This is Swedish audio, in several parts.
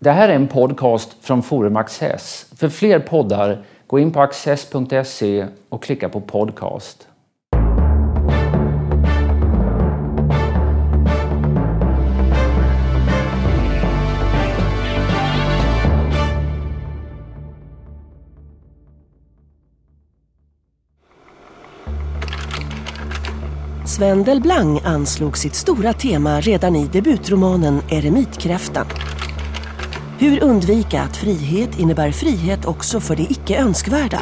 Det här är en podcast från Forum Access. För fler poddar, gå in på access.se och klicka på podcast. Sven Delblanc anslog sitt stora tema redan i debutromanen Eremitkräftan. Hur undvika att frihet innebär frihet också för det icke önskvärda.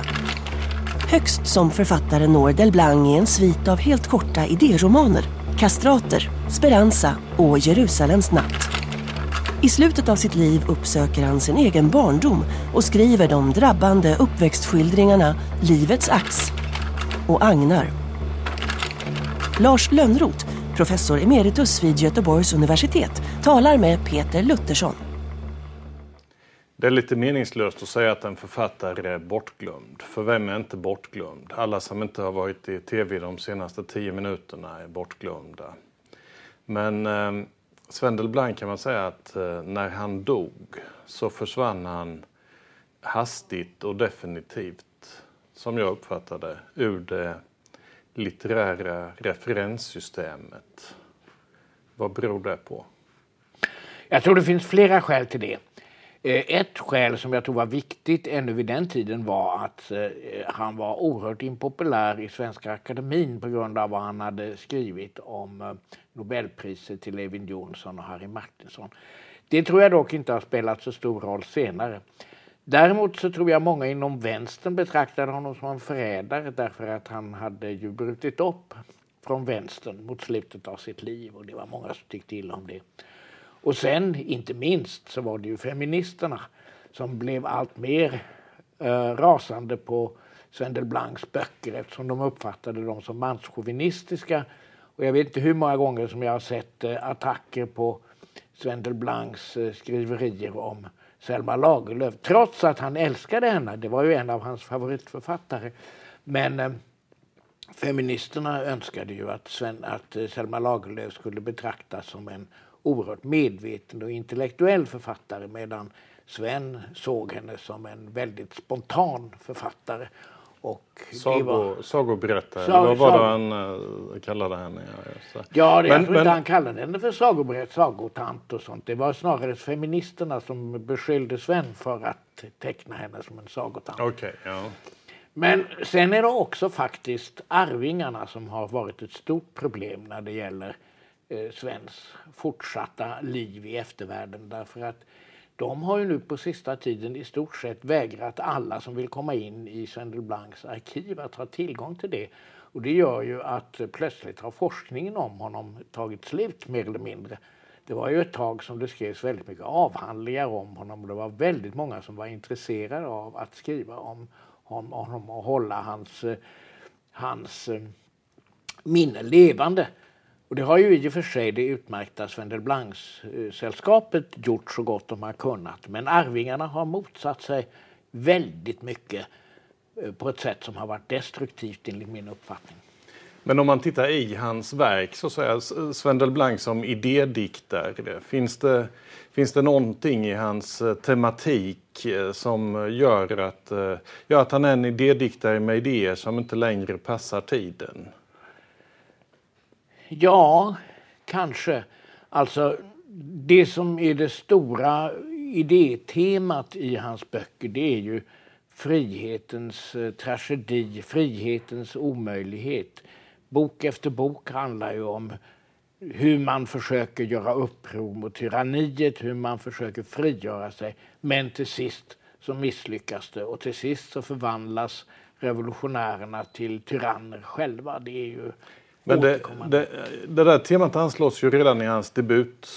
Högst som författare når Delblanc i en svit av helt korta idéromaner. Kastrater, Speranza och Jerusalems natt. I slutet av sitt liv uppsöker han sin egen barndom och skriver de drabbande uppväxtskildringarna Livets ax och Agnar Lars Lönnroth, professor emeritus vid Göteborgs universitet, talar med Peter Luttersson. Det är lite meningslöst att säga att en författare är bortglömd. För vem är inte bortglömd? Alla som inte har varit i tv de senaste tio minuterna är bortglömda. Men eh, Sven Delblanc kan man säga att eh, när han dog så försvann han hastigt och definitivt, som jag uppfattade ur det litterära referenssystemet. Vad beror det på? Jag tror det finns flera skäl till det. Eh, ett skäl som jag tror var viktigt ännu vid den tiden var att eh, han var oerhört impopulär i Svenska Akademin på grund av vad han hade skrivit om eh, Nobelpriset till Evin Johnson och Harry Martinson. Det tror jag dock inte har spelat så stor roll senare. Däremot så tror jag många inom vänstern betraktade honom som en förrädare därför att han hade ju brutit upp från vänstern mot slutet av sitt liv och det var många som tyckte illa om det. Och sen, inte minst, så var det ju feministerna som blev allt mer eh, rasande på Sven Delblancs böcker eftersom de uppfattade dem som manschauvinistiska. Och jag vet inte hur många gånger som jag har sett eh, attacker på Sven Delblancs eh, skriverier om Selma Lagerlöf, trots att han älskade henne. Det var ju en av hans favoritförfattare. Men eh, feministerna önskade ju att, Sven, att eh, Selma Lagerlöf skulle betraktas som en oerhört medveten och intellektuell författare medan Sven såg henne som en väldigt spontan författare och Sago, var... Sagoberättare, Sag, vad var det han uh, kallade henne? Ja, ja det, men, jag tror men... inte han kallade henne för sagoberätt, sagotant och sånt. Det var snarare feministerna som beskyllde Sven för att teckna henne som en sagotant. Okay, ja. Men sen är det också faktiskt arvingarna som har varit ett stort problem när det gäller eh, Svens fortsatta liv i eftervärlden. Därför att de har ju nu på sista tiden i stort sett vägrat alla som vill komma in i Sven Delblancs arkiv att ha tillgång till det. Och det gör ju att plötsligt har forskningen om honom tagit slut mer eller mindre. Det var ju ett tag som det skrevs väldigt mycket avhandlingar om honom. Det var väldigt många som var intresserade av att skriva om honom och hålla hans, eh, hans eh, minne levande. Och det har ju i och för sig det utmärkta Sven Delblanc-sällskapet gjort så gott de har kunnat. Men Arvingarna har motsatt sig väldigt mycket eh, på ett sätt som har varit destruktivt enligt min uppfattning. Men om man tittar i hans verk, så säger Sven Delblanc som idédiktare, finns det, finns det någonting i hans eh, tematik eh, som gör att, gör att han är en idédiktare med idéer som inte längre passar tiden? Ja, kanske. Alltså, det som är det stora idétemat i hans böcker det är ju frihetens eh, tragedi, frihetens omöjlighet. Bok efter bok handlar ju om hur man försöker göra uppror mot tyranniet, hur man försöker frigöra sig. Men till sist så misslyckas det och till sist så förvandlas revolutionärerna till tyranner själva. Det är ju men det, det, det, där temat anslås ju redan i hans debutroman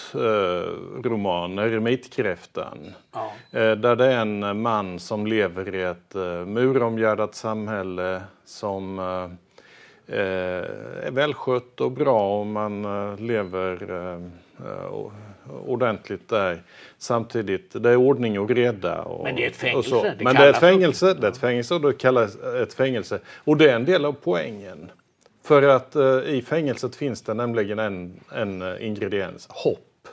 eh, Eremitkräftan. Ja. Eh, där det är en man som lever i ett eh, muromgärdat samhälle som eh, eh, är välskött och bra och man eh, lever eh, ordentligt där. Samtidigt, det är ordning och reda. Och, Men det är ett fängelse. Det Men det är ett fängelse, det är ett fängelse och det kallas ett fängelse. Och det är en del av poängen. För att eh, i fängelset finns det nämligen en, en eh, ingrediens, hopp.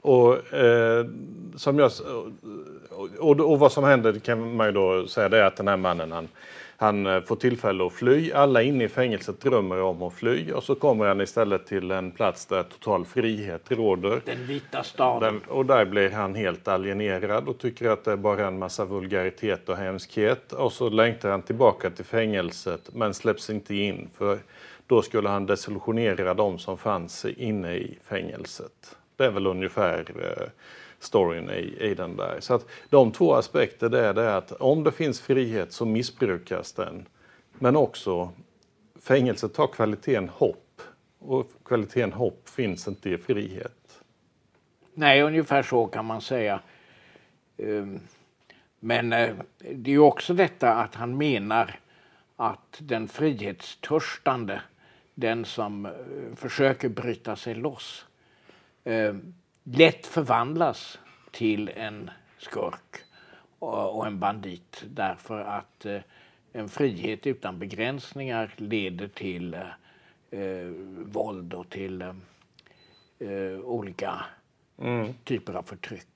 Och, eh, som jag, och, och, vad som händer kan man ju då säga det är att den här mannen han, han eh, får tillfälle att fly. Alla inne i fängelset drömmer om att fly och så kommer han istället till en plats där total frihet råder. Den vita staden. Där, och där blir han helt alienerad och tycker att det är bara en massa vulgaritet och hemskhet. Och så längtar han tillbaka till fängelset men släpps inte in för då skulle han desillusionera de som fanns inne i fängelset. Det är väl ungefär eh, storyn i, i den där. Så att de två aspekter det är det att om det finns frihet så missbrukas den. Men också fängelset har kvaliteten hopp och kvaliteten hopp finns inte i frihet. Nej, ungefär så kan man säga. Ehm, men eh, det är ju också detta att han menar att den frihetstörstande, den som eh, försöker bryta sig loss, eh, lätt förvandlas till en skurk och en bandit därför att eh, en frihet utan begränsningar leder till eh, våld och till eh, olika mm. typer av förtryck.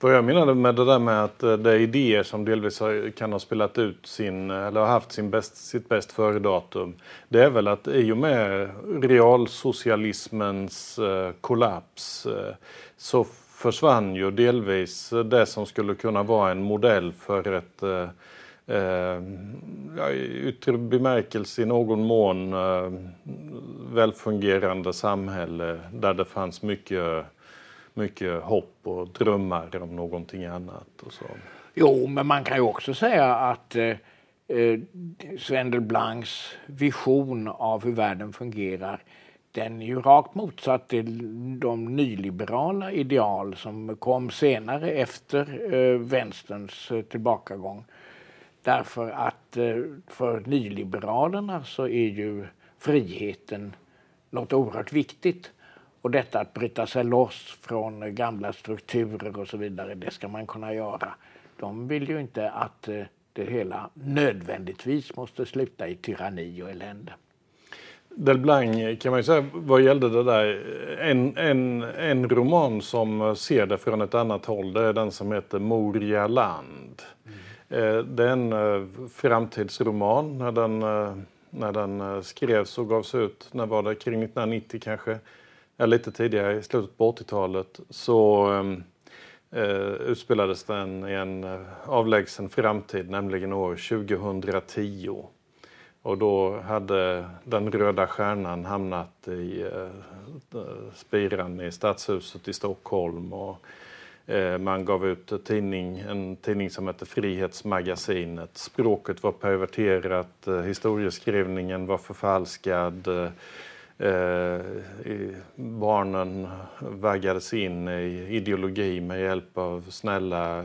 Vad jag menade med det där med att det är idéer som delvis kan ha spelat ut sin, eller har haft sin bäst, sitt bäst före-datum. Det är väl att i och med realsocialismens kollaps så försvann ju delvis det som skulle kunna vara en modell för ett eh, eh, yttre bemärkelse i någon mån eh, välfungerande samhälle där det fanns mycket, mycket hopp och drömmar om någonting annat. Och så. Jo, men man kan ju också säga att eh, eh Sven Delblancs vision av hur världen fungerar den är ju rakt motsatt till de nyliberala ideal som kom senare efter eh, vänsterns eh, tillbakagång. Därför att eh, för nyliberalerna så är ju friheten något oerhört viktigt. Och detta att bryta sig loss från gamla strukturer och så vidare, det ska man kunna göra. De vill ju inte att det hela nödvändigtvis måste sluta i tyranni och elände. Del Blanc kan man ju säga vad gällde det där. En, en, en roman som ser det från ett annat håll det är den som heter Moria land. Mm. Det är en eh, framtidsroman. När den, eh, när den skrevs och gavs ut, när var det? Kring 1990 kanske? Ja, lite tidigare, i slutet på 80-talet. Så ehm, eh, utspelades den i en eh, avlägsen framtid, nämligen år 2010. Och då hade den röda stjärnan hamnat i eh, spiran i Stadshuset i Stockholm. Och, eh, man gav ut tidning, en tidning som hette Frihetsmagasinet. Språket var perverterat, eh, historieskrivningen var förfalskad. Eh, Eh, barnen vaggades in i ideologi med hjälp av snälla eh,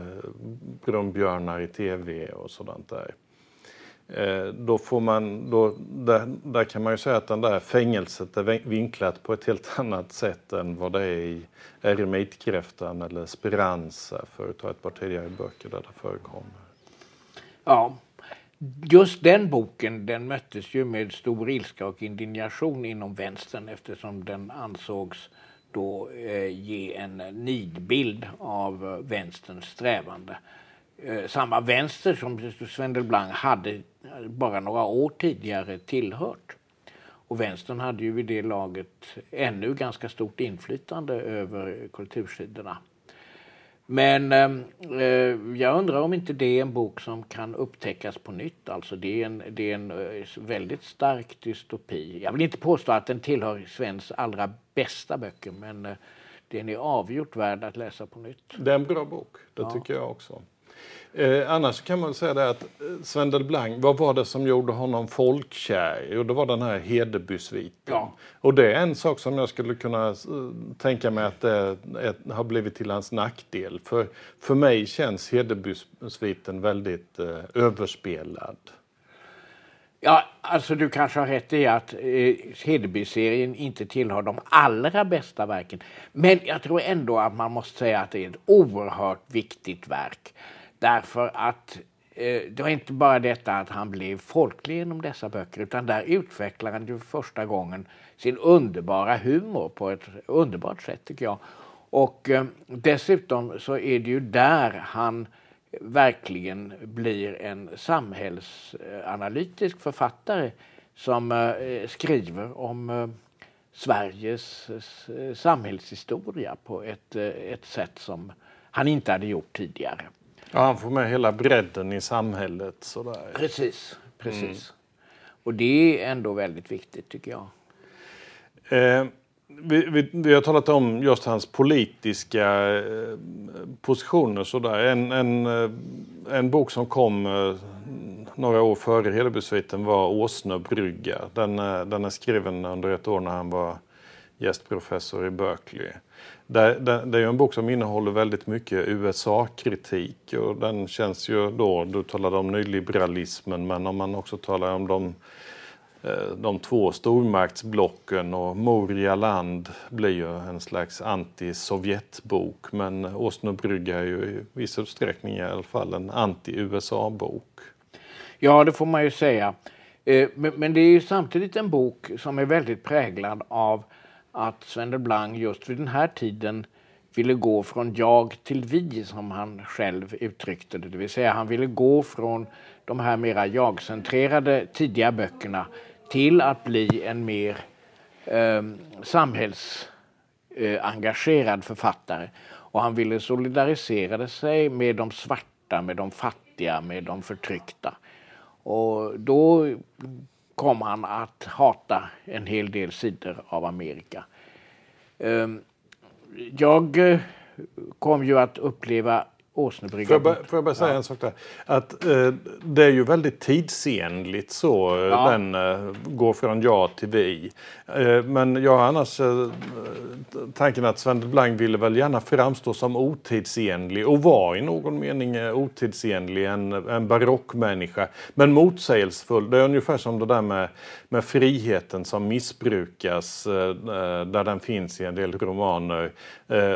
brunnbjörnar i tv och sådant där. Eh, då får man, då, där, där, kan man ju säga att den där fängelset är vinklat på ett helt annat sätt än vad det är i Eremitkräftan eller Speranza för att ta ett par tidigare böcker där det förekommer. Ja, just den boken den möttes ju med stor ilska och indignation inom vänstern eftersom den ansågs då eh, ge en nidbild av eh, vänsterns strävande. Eh, samma vänster som Sven Delblanc hade eh, bara några år tidigare tillhört. Och vänstern hade ju vid det laget ännu ganska stort inflytande över kultursidorna. Men ehm, eh, jag undrar om inte det är en bok som kan upptäckas på nytt. Alltså det är en, det är en eh, väldigt stark dystopi. Jag vill inte påstå att den tillhör Svens allra bästa böcker men eh, den är avgjort värd att läsa på nytt. Det är en bra bok, det ja. tycker jag också. Eh, annars kan man säga det att eh, Sven Delblanc, vad var det som gjorde honom folkkär? Jo, det var den här Hedebysviten. Ja. Och det är en sak som jag skulle kunna eh, tänka mig att det är, har blivit till hans nackdel. För, för mig känns Hedebysviten väldigt eh, överspelad. Ja, alltså du kanske har rätt i att eh, Hedeby-serien inte tillhör de allra bästa verken. Men jag tror ändå att man måste säga att det är ett oerhört viktigt verk. Därför att eh, det var inte bara detta att han blev folklig genom dessa böcker utan där utvecklar han ju första gången sin underbara humor på ett underbart sätt tycker jag. Och eh, dessutom så är det ju där han verkligen blir en samhällsanalytisk författare som eh, skriver om eh, Sveriges eh, samhällshistoria på ett, eh, ett sätt som han inte hade gjort tidigare. Ja, han får med hela bredden i samhället. Sådär. Precis, precis. Mm. Och det är ändå väldigt viktigt tycker jag. Eh, vi, vi, vi, har talat om just hans politiska eh, positioner. Sådär. En, en, eh, en bok som kom eh, några år före Hedebysviten var Åsne brygga. Den, eh, den är skriven under ett år när han var gästprofessor i Berkeley. Det, det, det, är en bok som innehåller väldigt mycket USA-kritik och den känns ju då, du talade om nyliberalismen, men om man också talar om de, eh, de två stormaktsblocken och Moria land blir ju en slags anti-Sovjetbok men Åsnebrygga är ju i viss utsträckning i alla fall en anti-USA-bok. Ja, det får man ju säga. Eh, men det är ju samtidigt en bok som är väldigt präglad av att Sven Delblanc just vid den här tiden ville gå från jag till vi som han själv uttryckte det. Det vill säga han ville gå från de här mera jag-centrerade tidiga böckerna till att bli en mer eh, samhällsengagerad eh, författare. Och han ville solidarisera sig med de svarta, med de fattiga, med de förtryckta. Och då kom han att hata en hel del sidor av Amerika. Ehm, jag eh, kom ju att uppleva Åsnebryggan. Får får jag bara säga ja. en sak där? Att eh, det är ju väldigt tidsenligt så eh, ja. den eh, går från ja till vi. Eh, men jag har annars eh, tanken att Sven Blank ville väl gärna framstå som otidsenlig och var i någon mening eh, otidsenlig, en, en barockmänniska. Men motsägelsefull. Det är ungefär som det där med, med friheten som missbrukas där den finns i en del romaner.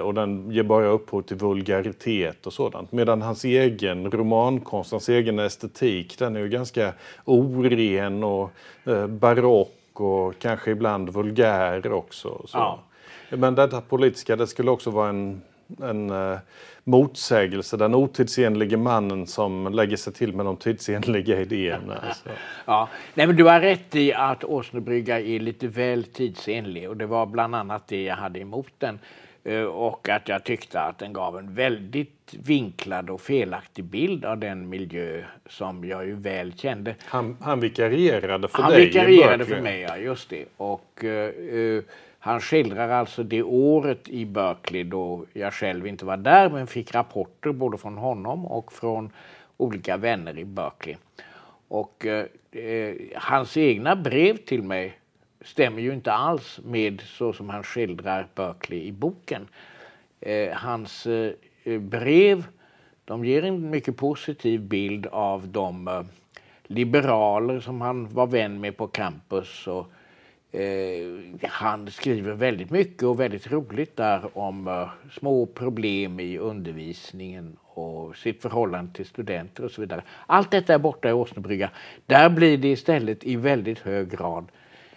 Och den ger bara upphov till vulgaritet och så sådant. Medan hans egen romankonst, hans egen estetik, den är ju ganska oren och eh, barock och kanske ibland vulgär också. Så. Ja. Men detta politiska, det skulle också vara en, en uh, motsägelse. Den otidsenlige mannen som lägger sig till med de tidsenliga idéerna. Alltså. Ja, Nej, men du har rätt i att Åsnebrygga är lite väl tidsenlig och det var bland annat det jag hade emot den. Eh, och att jag tyckte att den gav en väldigt vinklad och felaktig bild av den miljö som jag ju väl kände. Han, han vikarierade för han dig? Han vikarierade för mig, ja just det. Och uh, han skildrar alltså det året i Berkeley då jag själv inte var där men fick rapporter både från honom och från olika vänner i Berkeley. Och eh, eh, hans egna brev till mig stämmer ju inte alls med så som han skildrar Berkeley i boken. Eh, hans eh, brev de ger en mycket positiv bild av de eh, liberaler som han var vän med på campus. Och, eh, Eh, han skriver väldigt mycket och väldigt roligt där om eh, små problem i undervisningen och sitt förhållande till studenter och så vidare. Allt detta är borta i Åsnebrygga. Där blir det istället i väldigt hög grad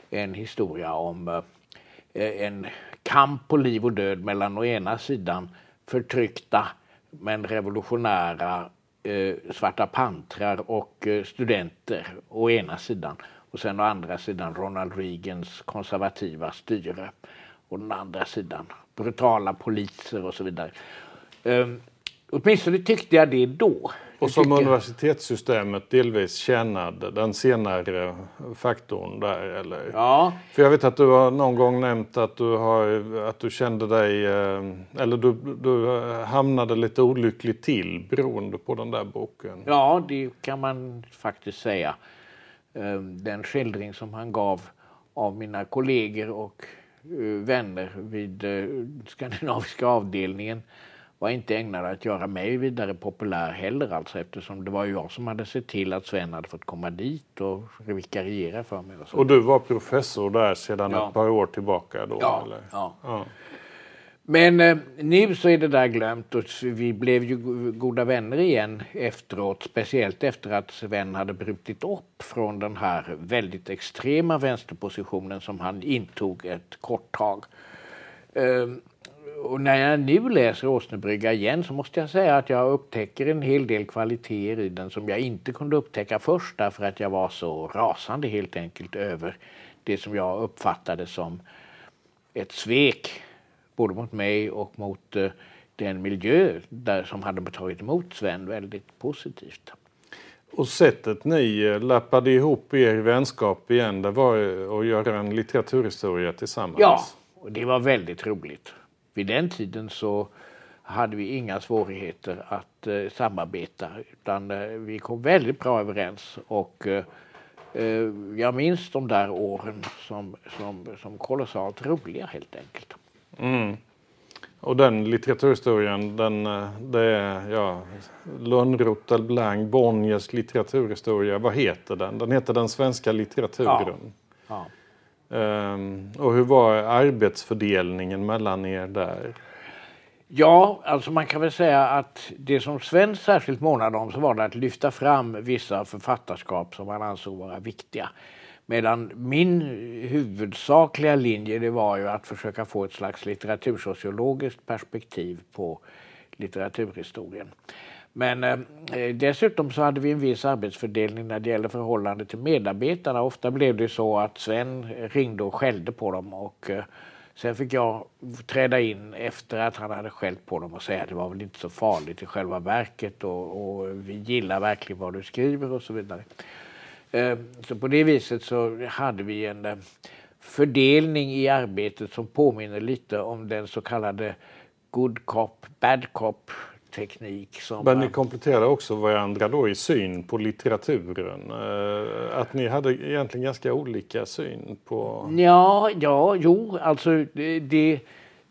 en historia om eh, en kamp på liv och död mellan å ena sidan förtryckta men revolutionära eh, svarta pantrar och eh, studenter å ena sidan och sen å andra sidan Ronald Reagans konservativa styre och den andra sidan brutala poliser och så vidare. Um, åtminstone tyckte jag det då. Och som tycker... universitetssystemet delvis tjänade den senare faktorn där eller? Ja. För jag vet att du har någon gång nämnt att du, har, att du kände dig, eh, eller du, du hamnade lite olyckligt till beroende på den där boken. Ja, det kan man faktiskt säga. Eh, den skildring som han gav av mina kollegor och eh, vänner vid skandinaviska avdelningen var inte ägnad att göra mig vidare populär heller alltså eftersom det var jag som hade sett till att Sven hade fått komma dit och vikariera för mig. Och, så. och du var professor där sedan ja. ett par år tillbaka då? Ja. Eller? ja. ja. Men eh, nu så är det där glömt och vi blev ju goda vänner igen efteråt. Speciellt efter att Sven hade brutit upp från den här väldigt extrema vänsterpositionen som han intog ett kort tag. Eh, och när jag nu läser Åsnebrygga igen så måste jag säga att jag upptäcker en hel del kvaliteter i den som jag inte kunde upptäcka först därför att jag var så rasande helt enkelt över det som jag uppfattade som ett svek både mot mig och mot uh, den miljö där, som hade tagit emot Sven väldigt positivt. Och sättet ni eh, lappade ihop er vänskap igen, det var att göra en litteraturhistoria tillsammans? Ja, och det var väldigt roligt. Vid den tiden så hade vi inga svårigheter att eh, samarbeta utan eh, vi kom väldigt bra överens och eh, eh jag minns de där åren som, som, som kolossalt roliga helt enkelt. Mm. Och den litteraturhistorien, den, eh, det är ja, Lönnroth, Blanc, Bonniers litteraturhistoria. Vad heter den? Den heter Den svenska litteraturen. Ja. Ja. Um, och hur var arbetsfördelningen mellan er där? Ja, alltså man kan väl säga att det som Sven särskilt månade om så var det att lyfta fram vissa författarskap som han ansåg vara viktiga. Medan min huvudsakliga linje det var ju att försöka få ett slags litteratursociologiskt perspektiv på litteraturhistorien. Men eh, dessutom så hade vi en viss arbetsfördelning när det gäller förhållande till medarbetarna. Ofta blev det så att Sven ringde och skällde på dem och eh, sen fick jag träda in efter att han hade skällt på dem och säga att det var väl inte så farligt i själva verket och, och vi gillar verkligen vad du skriver och så vidare. Eh, så på det viset så hade vi en eh, fördelning i arbetet som påminner lite om den så kallade good cop, bad cop teknik. Som Men ni kompletterar också varandra då i syn på litteraturen. Eh, att ni hade egentligen ganska olika syn på... Ja, ja jo, alltså det, det Eh,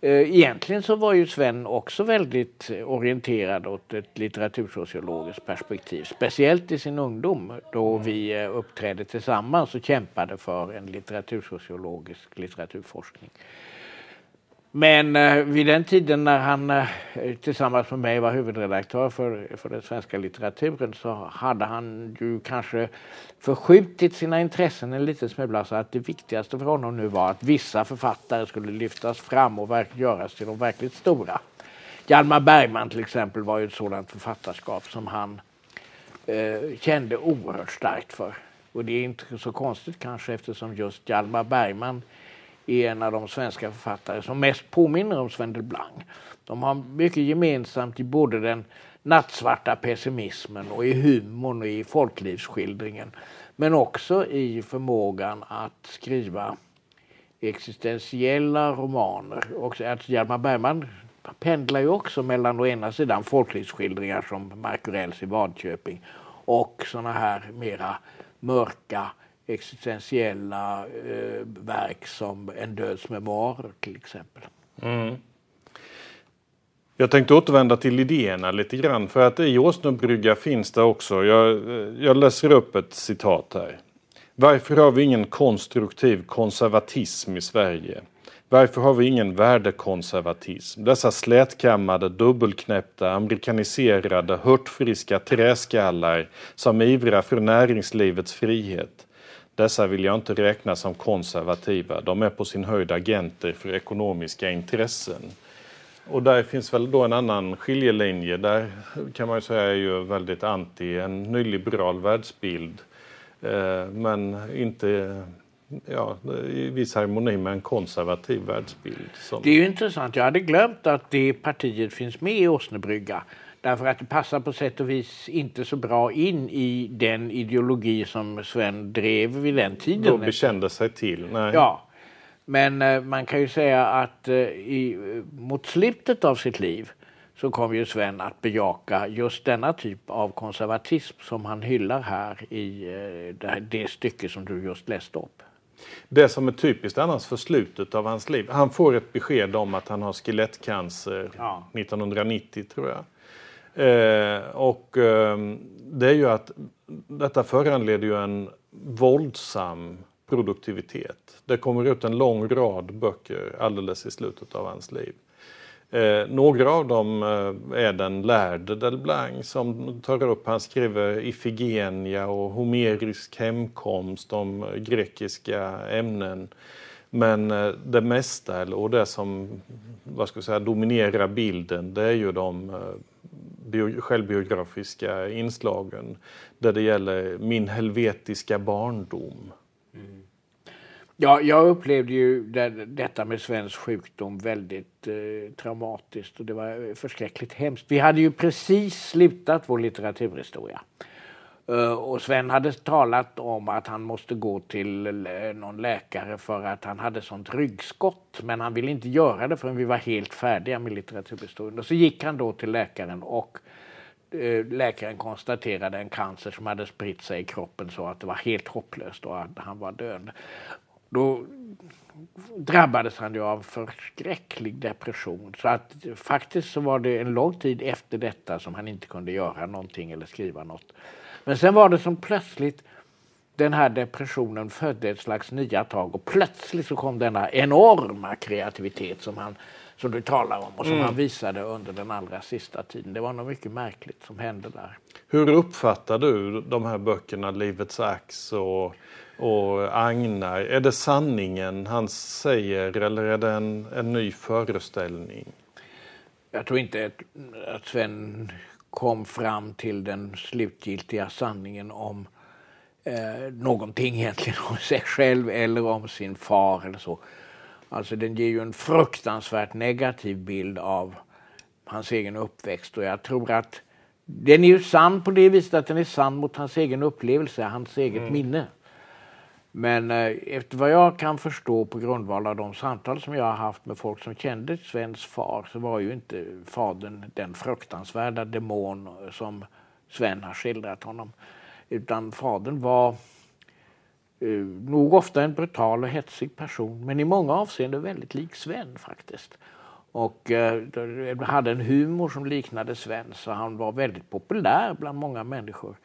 egentligen så var ju Sven också väldigt orienterad åt ett litteratursociologiskt perspektiv. Speciellt i sin ungdom då vi eh, uppträdde tillsammans och kämpade för en litteratursociologisk litteraturforskning. Men eh, vid den tiden när han eh, tillsammans med mig var huvudredaktör för, för den svenska litteraturen så hade han ju kanske förskjutit sina intressen en liten smula så att det viktigaste för honom nu var att vissa författare skulle lyftas fram och göras till de verkligt stora. Hjalmar Bergman till exempel var ju ett sådant författarskap som han eh, kände oerhört starkt för. Och det är inte så konstigt kanske eftersom just Hjalmar Bergman är en av de svenska författare som mest påminner om Sven Delblanc. De har mycket gemensamt i både den nattsvarta pessimismen och i humorn och i folklivsskildringen. Men också i förmågan att skriva existentiella romaner. Och att Hjalmar Bergman pendlar ju också mellan å ena sidan folklivsskildringar som Markurells i Vadköping och såna här mera mörka existentiella eh, verk som En döds memoarer till exempel. Mm. Jag tänkte återvända till idéerna lite grann för att i Åsnebrygga finns det också, jag, eh, jag läser upp ett citat här. Varför har vi ingen konstruktiv konservatism i Sverige? Varför har vi ingen värdekonservatism? Dessa slätkammade, dubbelknäppta, amerikaniserade, hurtfriska träskallar som ivrar för näringslivets frihet. Dessa vill jag inte räkna som konservativa. De är på sin höjd agenter för ekonomiska intressen. Och där finns väl då en annan skiljelinje. Där kan man ju säga är ju väldigt anti en nyliberal världsbild. Eh, men inte ja, i viss harmoni med en konservativ världsbild. Som... Det är ju intressant. Jag hade glömt att det partiet finns med i Åsnebrygga. Därför att det passar på sätt och vis inte så bra in i den ideologi som Sven drev vid den tiden. Då bekände sig till. Nej. Ja. Men eh, man kan ju säga att eh, i, mot slutet av sitt liv så kom ju Sven att bejaka just denna typ av konservatism som han hyllar här i eh, det, det stycke som du just läste upp. Det som är typiskt annars för slutet av hans liv. Han får ett besked om att han har skelettcancer ja. 1990 tror jag. Eh, och eh, det är ju att detta föranleder ju en våldsam produktivitet. Det kommer ut en lång rad böcker alldeles i slutet av hans liv. Eh, några av dem eh, är den lärde Delblanc som tar upp, han skriver Ifigenia och homerisk hemkomst om eh, grekiska ämnen. Men eh, det mesta och det som vad ska jag säga, dominerar bilden det är ju de eh, bio, självbiografiska inslagen där det gäller min helvetiska barndom. Mm. Ja, jag upplevde ju det, detta med svensk sjukdom väldigt eh, traumatiskt och det var förskräckligt hemskt. Vi hade ju precis slutat vår litteraturhistoria. Eh, Eh, och Sven hade talat om att han måste gå till eh, någon läkare för att han hade sånt ryggskott. Men han ville inte göra det förrän vi var helt färdiga med litteraturhistorien. Och så gick han då till läkaren och eh, läkaren konstaterade en cancer som hade spritt sig i kroppen så att det var helt hopplöst och att han var döende. Då drabbades han ju av förskräcklig depression. Så att faktiskt så var det en lång tid efter detta som han inte kunde göra någonting eller skriva något. Men sen var det som plötsligt den här depressionen födde ett slags nya tag och plötsligt så kom denna enorma kreativitet som, han, som du talar om och som mm. han visade under den allra sista tiden. Det var något mycket märkligt som hände där. Hur uppfattar du de här böckerna, Livets ax och, och Agnar? Är det sanningen han säger eller är det en, en ny föreställning? Jag tror inte att, att Sven kom fram till den slutgiltiga sanningen om eh, någonting egentligen om sig själv eller om sin far eller så. Alltså den ger ju en fruktansvärt negativ bild av hans egen uppväxt och jag tror att den är ju sann på det viset att den är sann mot hans egen upplevelse, hans eget mm. minne. Men eh, efter vad jag kan förstå på grundval av de samtal som jag har haft med folk som kände Svens far så var ju inte fadern den fruktansvärda demon eh, som Sven har skildrat honom. Utan fadern var eh, nog ofta en brutal och hetsig person men i många avseenden väldigt lik Sven faktiskt. Och eh, hade en humor som liknade Sven så han var väldigt populär bland många människor.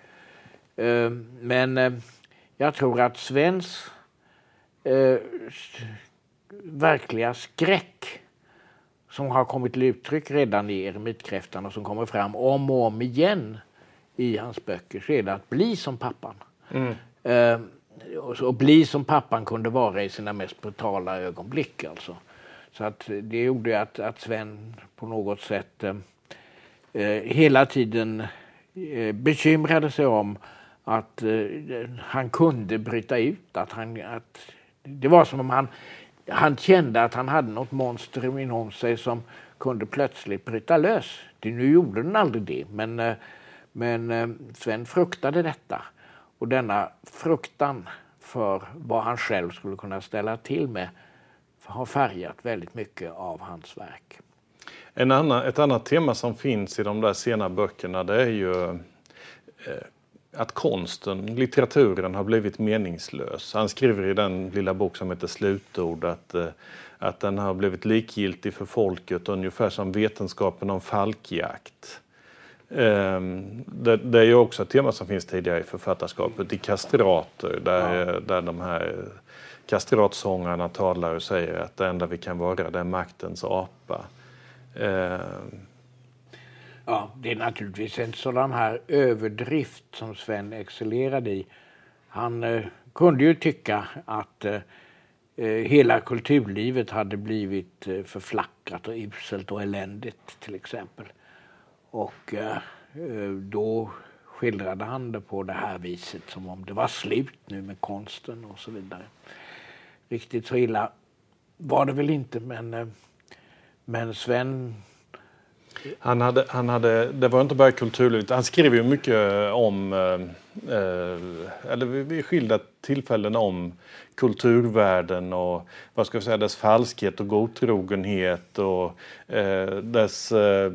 Eh, men eh, jag tror att Svens eh, verkliga skräck som har kommit till uttryck redan i Eremitkräftan och som kommer fram om och om igen i hans böcker så är det att bli som pappan. Mm. Eh, och, bli som pappan kunde vara i sina mest brutala ögonblick. Alltså. Så att det gjorde att, att Sven på något sätt eh, eh hela tiden eh, bekymrade sig om att eh, han kunde bryta ut. Att han, att, det var som om han, han kände att han hade något monster inom sig som kunde plötsligt bryta lös. Det, nu gjorde den aldrig det, men, eh, men eh, Sven fruktade detta. Och denna fruktan för vad han själv skulle kunna ställa till med har färgat väldigt mycket av hans verk. En annan, ett annat tema som finns i de där sena böckerna det är ju eh, att konsten, litteraturen har blivit meningslös. Han skriver i den lilla bok som heter Slutord att, eh, att den har blivit likgiltig för folket ungefär som vetenskapen om falkjakt. Ehm, det, det är ju också ett tema som finns tidigare i författarskapet, i kastrater, där, ja. där de här kastratsångarna talar och säger att det enda vi kan vara det är maktens apa. Ja, det är naturligtvis en sådan här överdrift som Sven excellerade i. Han eh, kunde ju tycka att eh, eh, hela kulturlivet hade blivit eh, förflackat och uselt och eländigt till exempel. Och eh, eh, då skildrade han det på det här viset som om det var slut nu med konsten och så vidare. Riktigt så illa var det väl inte men, eh, men Sven han hade, han hade, det var inte bara kulturlivet, han skrev ju mycket om, eh, eh eller vid skilda tillfällen om kulturvärlden och vad ska jag säga, dess falskhet och godtrogenhet och eh, dess eh,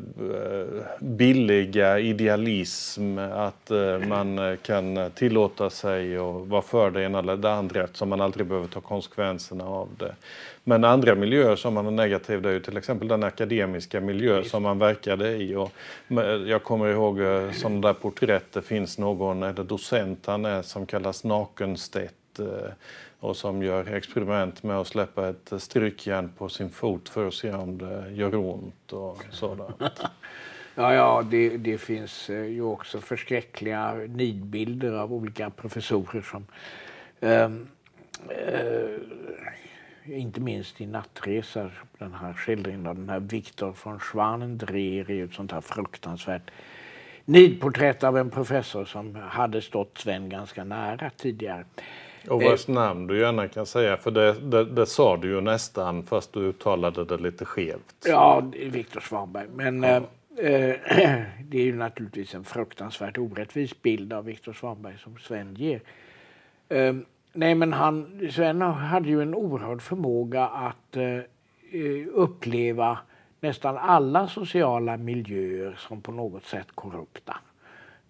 billiga idealism. Att eh, man kan tillåta sig att vara för det ena eller det andra eftersom man aldrig behöver ta konsekvenserna av det. Men andra miljöer som man är negativ det är ju till exempel den akademiska miljö som man verkade i. Och jag kommer ihåg eh, sådana där porträtt, det finns någon, är det docent han är, som kallas Nakenstedt eh, Eh, och som gör experiment med att släppa ett strykjärn på sin fot för att se om det gör ont och sådant. Ja, ja det, det, finns eh, ju också förskräckliga nidbilder av olika professorer som eh, eh, inte minst i Nattresor, den här skildringen av den här Viktor von Schwanendreher är ju ett sånt här fruktansvärt nidporträtt av en professor som hade stått Sven ganska nära tidigare. Och vars namn du gärna kan säga, för det, det, det, sa du ju nästan fast du uttalade det lite skevt. Ja, Viktor Svanberg. Men ja. eh, det är ju naturligtvis en fruktansvärt orättvis bild av Viktor Svanberg som Sven ger. Eh, nej, men han, Sven hade ju en oerhörd förmåga att eh, uppleva nästan alla sociala miljöer som på något sätt korrupta.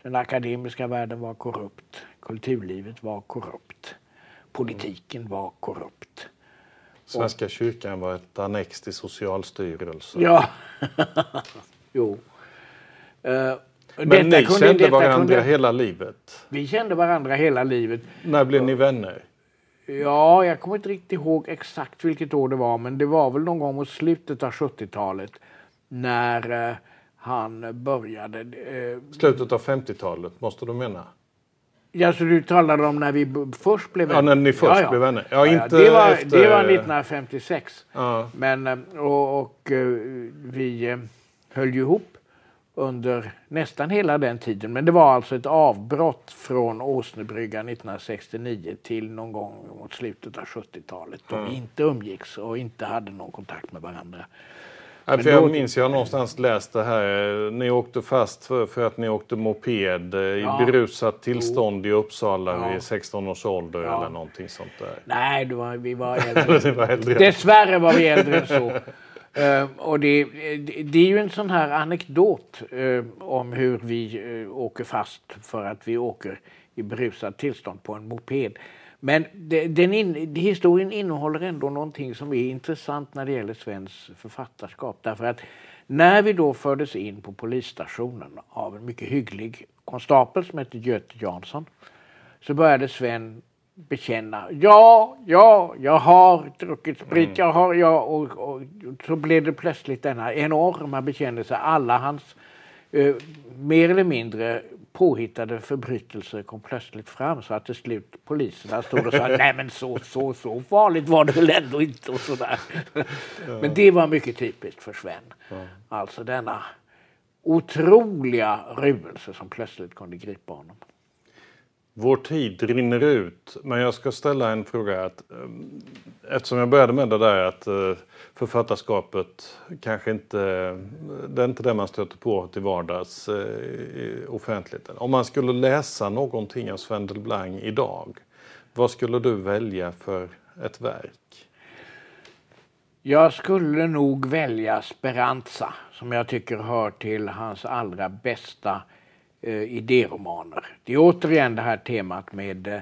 Den akademiska världen var korrupt, kulturlivet var korrupt, politiken var korrupt. Svenska kyrkan var ett annex till Socialstyrelsen. Ja, jo. Uh, Men ni kunde, kände varandra kunde... hela livet? Vi kände varandra hela livet. När blev ni vänner? Ja, jag kommer inte riktigt ihåg exakt vilket år det var, men det var väl någon gång mot slutet av 70-talet när eh, han började. Eh, slutet av 50-talet måste du mena? Ja, så du talade om när vi först blev vänner? Ja, när ni först ja, ja. blev vänner. Ja, inte det, var, efter... det var 1956. Ja. Men, eh, och, och eh, vi eh, höll ju ihop under nästan hela den tiden. Men det var alltså ett avbrott från Åsnebryggan 1969 till någon gång mot slutet av 70-talet då mm. vi inte umgicks och inte hade någon kontakt med varandra. Ja, för jag minns, jag någonstans läst det här. Ni åkte fast för, för att ni åkte moped eh, i ja. berusat tillstånd i Uppsala ja. vid 16 års ålder ja. eller någonting sånt där. Nej, var, vi var äldre. var äldre. Dessvärre var vi äldre än så. Uh, och det, det, är ju en sån här anekdot uh, om hur vi uh, åker fast för att vi åker i berusat tillstånd på en moped. Men den in, historien innehåller ändå någonting som är intressant när det gäller Svens författarskap. Därför att när vi då fördes in på polisstationen av en mycket hygglig konstapel som hette Göte Jansson så började Sven bekänna. Ja, ja, jag har druckit sprit. Mm. Jag har, ja, och, och, så blev det plötsligt denna enorma bekännelse. Alla hans eh, mer eller mindre påhittade förbrytelser kom plötsligt fram så att till slut poliserna stod och sa nej men så, så, så farligt var det väl ändå inte och sådär. Men det var mycket typiskt för Sven. Alltså denna otroliga ruelse som plötsligt kunde gripa honom. Vår tid rinner ut, men jag ska ställa en fråga. Att, eh, eftersom jag började med det där att eh, författarskapet kanske inte, det är inte det man stöter på till vardags eh, i offentligheten. Om man skulle läsa någonting av Sven Delblanc idag, vad skulle du välja för ett verk? Jag skulle nog välja Speranza som jag tycker hör till hans allra bästa eh, idéromaner. Det är återigen det här temat med eh,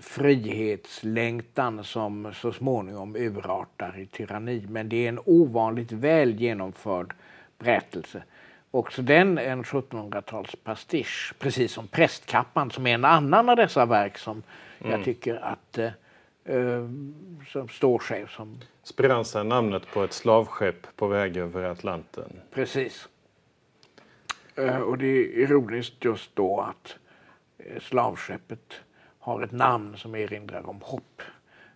frihetslängtan som så småningom urartar i tyranni. Men det är en ovanligt väl genomförd berättelse. Också den en 1700-talspastisch, precis som Prästkappan som är en annan av dessa verk som mm. jag tycker att eh, eh, som står sig. Som... Speranza namnet på ett slavskepp på väg över Atlanten. Precis. Eh, och det är ironiskt just då att eh, slavskeppet har ett namn som erinrar om hopp.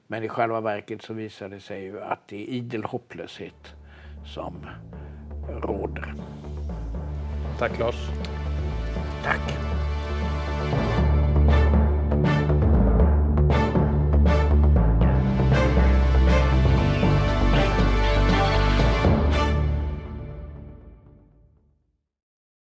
Men i själva verket så visar det sig ju att det är idel hopplöshet som råder. Tack Lars. Tack.